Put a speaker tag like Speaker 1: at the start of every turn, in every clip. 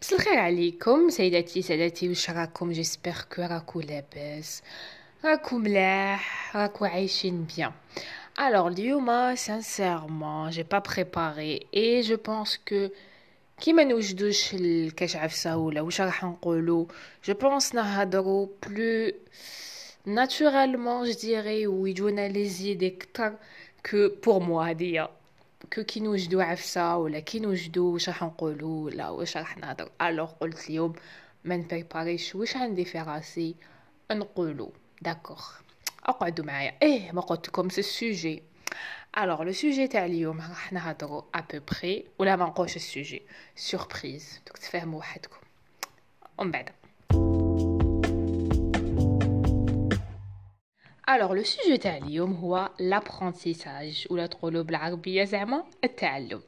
Speaker 1: بس الخير عليكم سيداتي سادتي واش راكم جيسبر كو راكو لاباس راكو ملاح راكو عايشين بيان Alors, اليوم sincèrement, j'ai pas préparé et je pense que كيما نوجدوش الكاش عفسة ولا واش راح نقولو je pense نهضرو plus naturellement je dirais ويجونا les idées كتر que pour moi هدية كو كي نوجدو عفسة ولا كي نوجدو واش راح نقولو ولا واش راح نهضر alors قلت اليوم ما نبريباريش واش عندي في راسي نقولو d'accord اقعدوا معايا إيه ما قلت لكم c'est ال sujet alors le sujet تاع اليوم راح نهضروا à peu près ولا ما نقولش ال sujet surprise دوك تفهموا وحدكم ومن بعد Alors le sujet تاع اليوم هو l'apprentissage ولا تقولوا بالعربيه زعما التعلم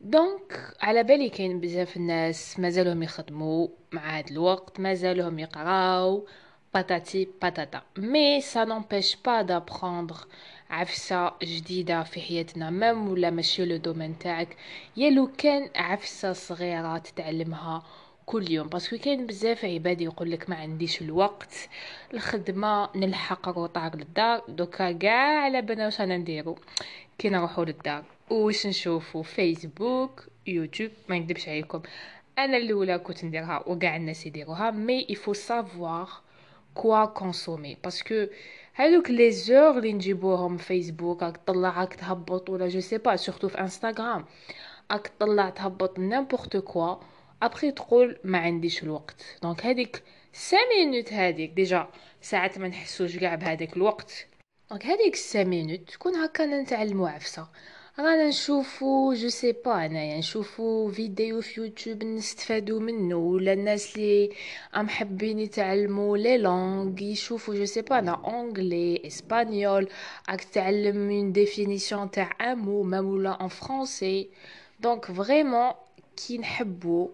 Speaker 1: donc على بالي كاين بزاف الناس مازالهم يخدموا مع هاد الوقت مازالهم يقراو patati patata. Mais ça n'empêche pas d'apprendre عفسة جديدة في حياتنا même ولا ماشي le domaine تاعك يا لو كان عفسة صغيرة تتعلمها كل يوم parce que كاين بزاف عباد يقول لك ما عنديش الوقت الخدمة نلحق retard للدار دوكا كاع على بالنا واش أنا نديرو؟ كي نروحو للدار. واش نشوفو؟ فيسبوك يوتيوب ما نكذبش عليكم. أنا الأولى كنت نديرها وكاع الناس يديروها mais il faut savoir quoi consommer parce que هذوك les heures اللي نجيبوهم فيسبوك راك تطلع راك تهبط ولا je sais pas surtout في انستغرام راك تطلع تهبط n'importe quoi ابخي تقول ما عنديش الوقت. donc هذيك 5 minutes هذيك déjà ساعات ما نحسوش كاع بهذاك الوقت. donc هذيك 5 minutes تكون هكا نتعلمو عفسة. رانا نشوفو je sais pas أنايا. نشوفو فيديو في يوتيوب نستفادو منه. ولا الناس اللي أم حابين يتعلموا les langues يشوفو je sais pas أنا. anglais espagnol راك تعلم une définition تاع un mot même ولا en français donc vraiment كي نحبو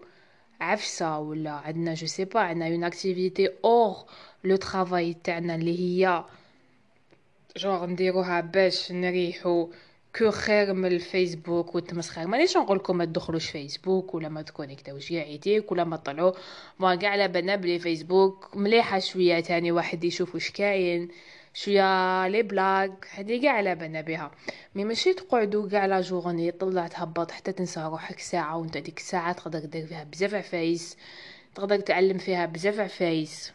Speaker 1: عفسة ولا عندنا je sais pas عندنا une activité hors le travail تاعنا اللي هي جوغ نديروها باش نريحو كو خير من الفيسبوك والتمسخير مانيش نقول لكم ما تدخلوش فيسبوك ولا ما تكونيكتاوش. كاع يديك ولا ما طلعوا ما كاع على بالنا بلي فيسبوك مليحة شوية تاني واحد يشوف واش كاين. شوية les blagues هادي كاع على بالنا بها. mais ماشي تقعدوا كاع la journée طلع تهبط حتى تنسى روحك ساعة وانت ديك الساعة تقدر دير فيها بزاف عفايس تقدر تعلم فيها بزاف عفايس.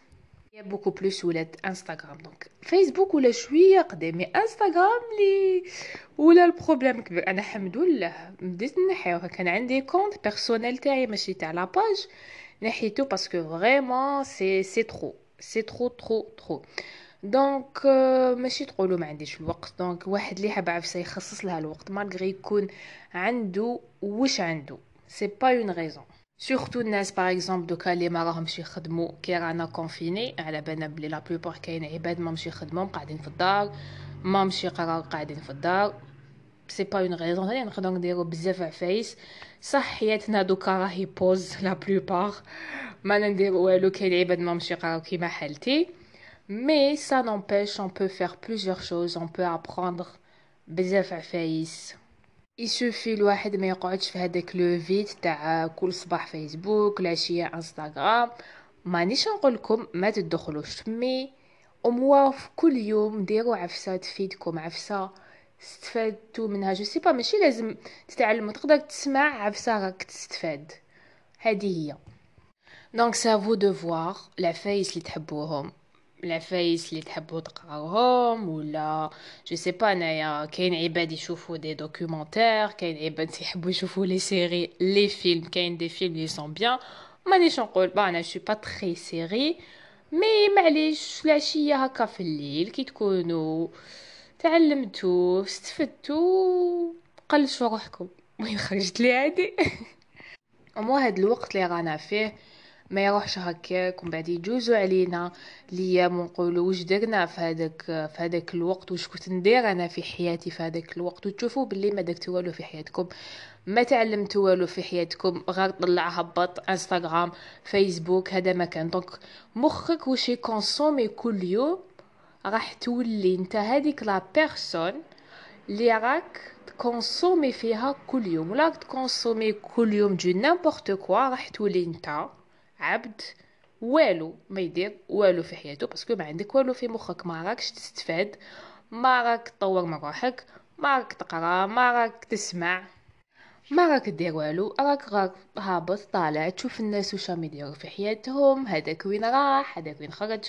Speaker 1: هي beaucoup plus ولات انستغرام donc فيسبوك ولا شوية قديم mais انستغرام اللي ولا ال problème كبير. أنا الحمد لله بديت نحيوها كان عندي compte personnel تاعي ماشي تاع la page نحيتو parce que vraiment c'est c'est trop c'est trop trop trop donc ماشي تقولوا ما عنديش الوقت. donc واحد اللي حاب عفسه يخصص لها الوقت malgré يكون عنده واش عنده. c'est pas une raison surtout الناس par exemple دوكا اللي ما راهمش يخدموا كي رانا confinés على بالنا بلي la plupart كاين عباد ما مشي يخدموا قاعدين في الدار ما مشي يقراو قاعدين في الدار. c'est pas une raison ثاني نقدروا نديرو بزاف عفايس صح حياتنا دوكا راهي pause la plupart ما نديرو والو كاين عباد ما مشي يقراو كيما حالتي. mais ça n'empêche on peut faire plusieurs choses on peut apprendre بزاف عفايس يسوفي الواحد ما يقعدش في هذاك le fait تاع كل صباح فيسبوك العشيه انستغرام مانيش نقول لكم ما تدخلوش مي اموا في كل يوم ديروا عفسه تفيدكم عفسه استفدتوا منها je sais pas ماشي لازم تتعلموا تقدر تسمع عفسه راك تستفاد هذه هي donc ça vous de voir العفايس اللي تحبوهم العفايس اللي تحبوا تقراوهم ولا je sais pas انايا كاين عباد يشوفوا des documentaires كاين عباد يحبوا يشوفوا les séries les films كاين des films اللي sont bien مانيش نقول pas أنا je suis pas très série mais معليش العشيه هكا في الليل كي تكونوا تعلمتوا استفدتوا قلشوا روحكم وين خرجت لي هادي mais هاد الوقت اللي رانا فيه ما يروحش هكاك ومن بعد يجوزوا علينا. الأيام ونقولوا واش درنا في هذاك في هذاك الوقت واش كنت ندير أنا في حياتي في هذاك الوقت. وتشوفوا باللي ما درتوا والو في حياتكم. ما تعلمتوا والو في حياتكم. غير طلع هبط انستغرام فيسبوك هذا ما كان. donc مخك واش يكونسومي كل يوم راح تولي انت هذيك la personne اللي راك تكونسومي فيها كل يوم. ولا تكونسومي كل يوم de n'importe quoi راح تولي نتا عبد والو ما يدير والو في حياته parce que ما عندك والو في مخك ما راكش تستفاد ما راك تطور من روحك ما راك تقرا ما راك تسمع ما راك دير والو راك راك هابط طالع تشوف الناس واش راهم يديروا في حياتهم هذاك وين راح هذاك وين خرج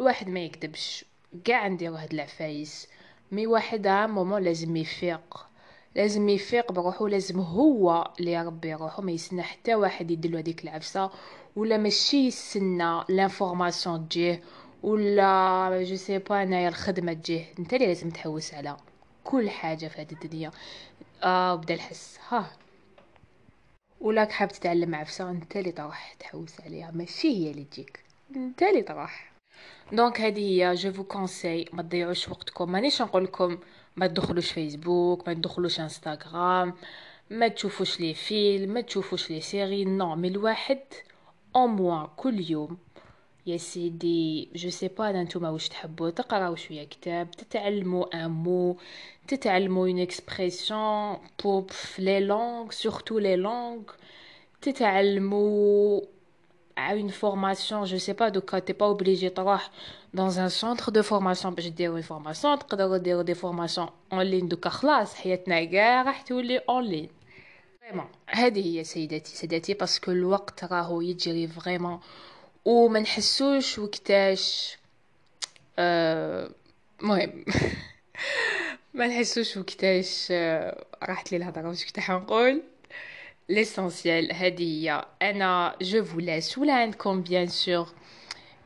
Speaker 1: الواحد ما يكذبش كاع نديرو هاد العفايس mais واحد moment لازم يفيق لازم يفيق بروحو لازم هو اللي يربي روحو ما يسنى حتى واحد يدلو هذيك العفسة ولا ماشي يسنى l'information تجيه ولا je sais pas انايا الخدمه تجيه انت اللي لازم تحوس على كل حاجة في هذه الدنيا آه بدا الحس ها ولاك حاب تتعلم عفسه انت اللي تروح تحوس عليها ماشي هي اللي تجيك انت اللي تروح donc هذه هي je vous conseille ما تضيعوش وقتكم مانيش نقول لكم ما تدخلوش فيسبوك ما تدخلوش انستغرام ما تشوفوش les films ما تشوفوش les séries non mais الواحد au moins كل يوم. يا سيدي je sais pas نتوما واش تحبوا؟ تقراو شوية كتاب تتعلموا un mot تتعلموا une expression بوب في les langues surtout les langues تتعلموا une formation je sais pas دوكا t'es pas obligé تروح dans un centre de formation باش ديروا une formation تقدروا ديروا des formations en ligne دوكا خلاص حياتنا كاع راح تولي en ligne vraiment هذه هي سيداتي سيداتي parce que الوقت راهو يجري vraiment وما نحسوش وقتاش المهم ما نحسوش وقتاش راحت لي الهضرة. واش كنت حنقول l'essentiel هذه هي. أنا je vous laisse. ولا عندكم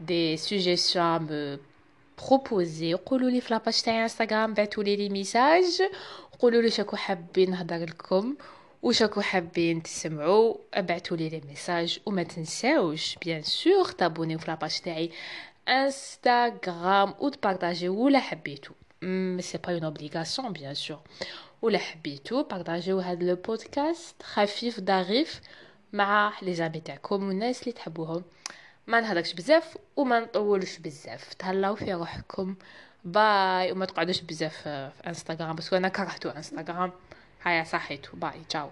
Speaker 1: des suggestions à me proposer. قولوا لي في la page تاعي انستغرام بعثوا لي les messages قولوا لي شكو حابين نهضر لكم. وشكو حابين تسمعوا ابعثوا لي les messages وما تنساوش bien sûr تابونيو في la page تاعي انستغرام وتبارطاجيو ولا حبيتو. c'est pas une obligation bien sûr ولا حبيتو بارطاجيو هذا le podcast خفيف ظريف مع les amis تاعكم والناس اللي تحبوهم. ما نهضرش بزاف وما نطولش بزاف. تهلاو في روحكم. bye وما تقعدوش بزاف في انستغرام parce que أنا كرهتو انستغرام هيا صحيتو bye ciao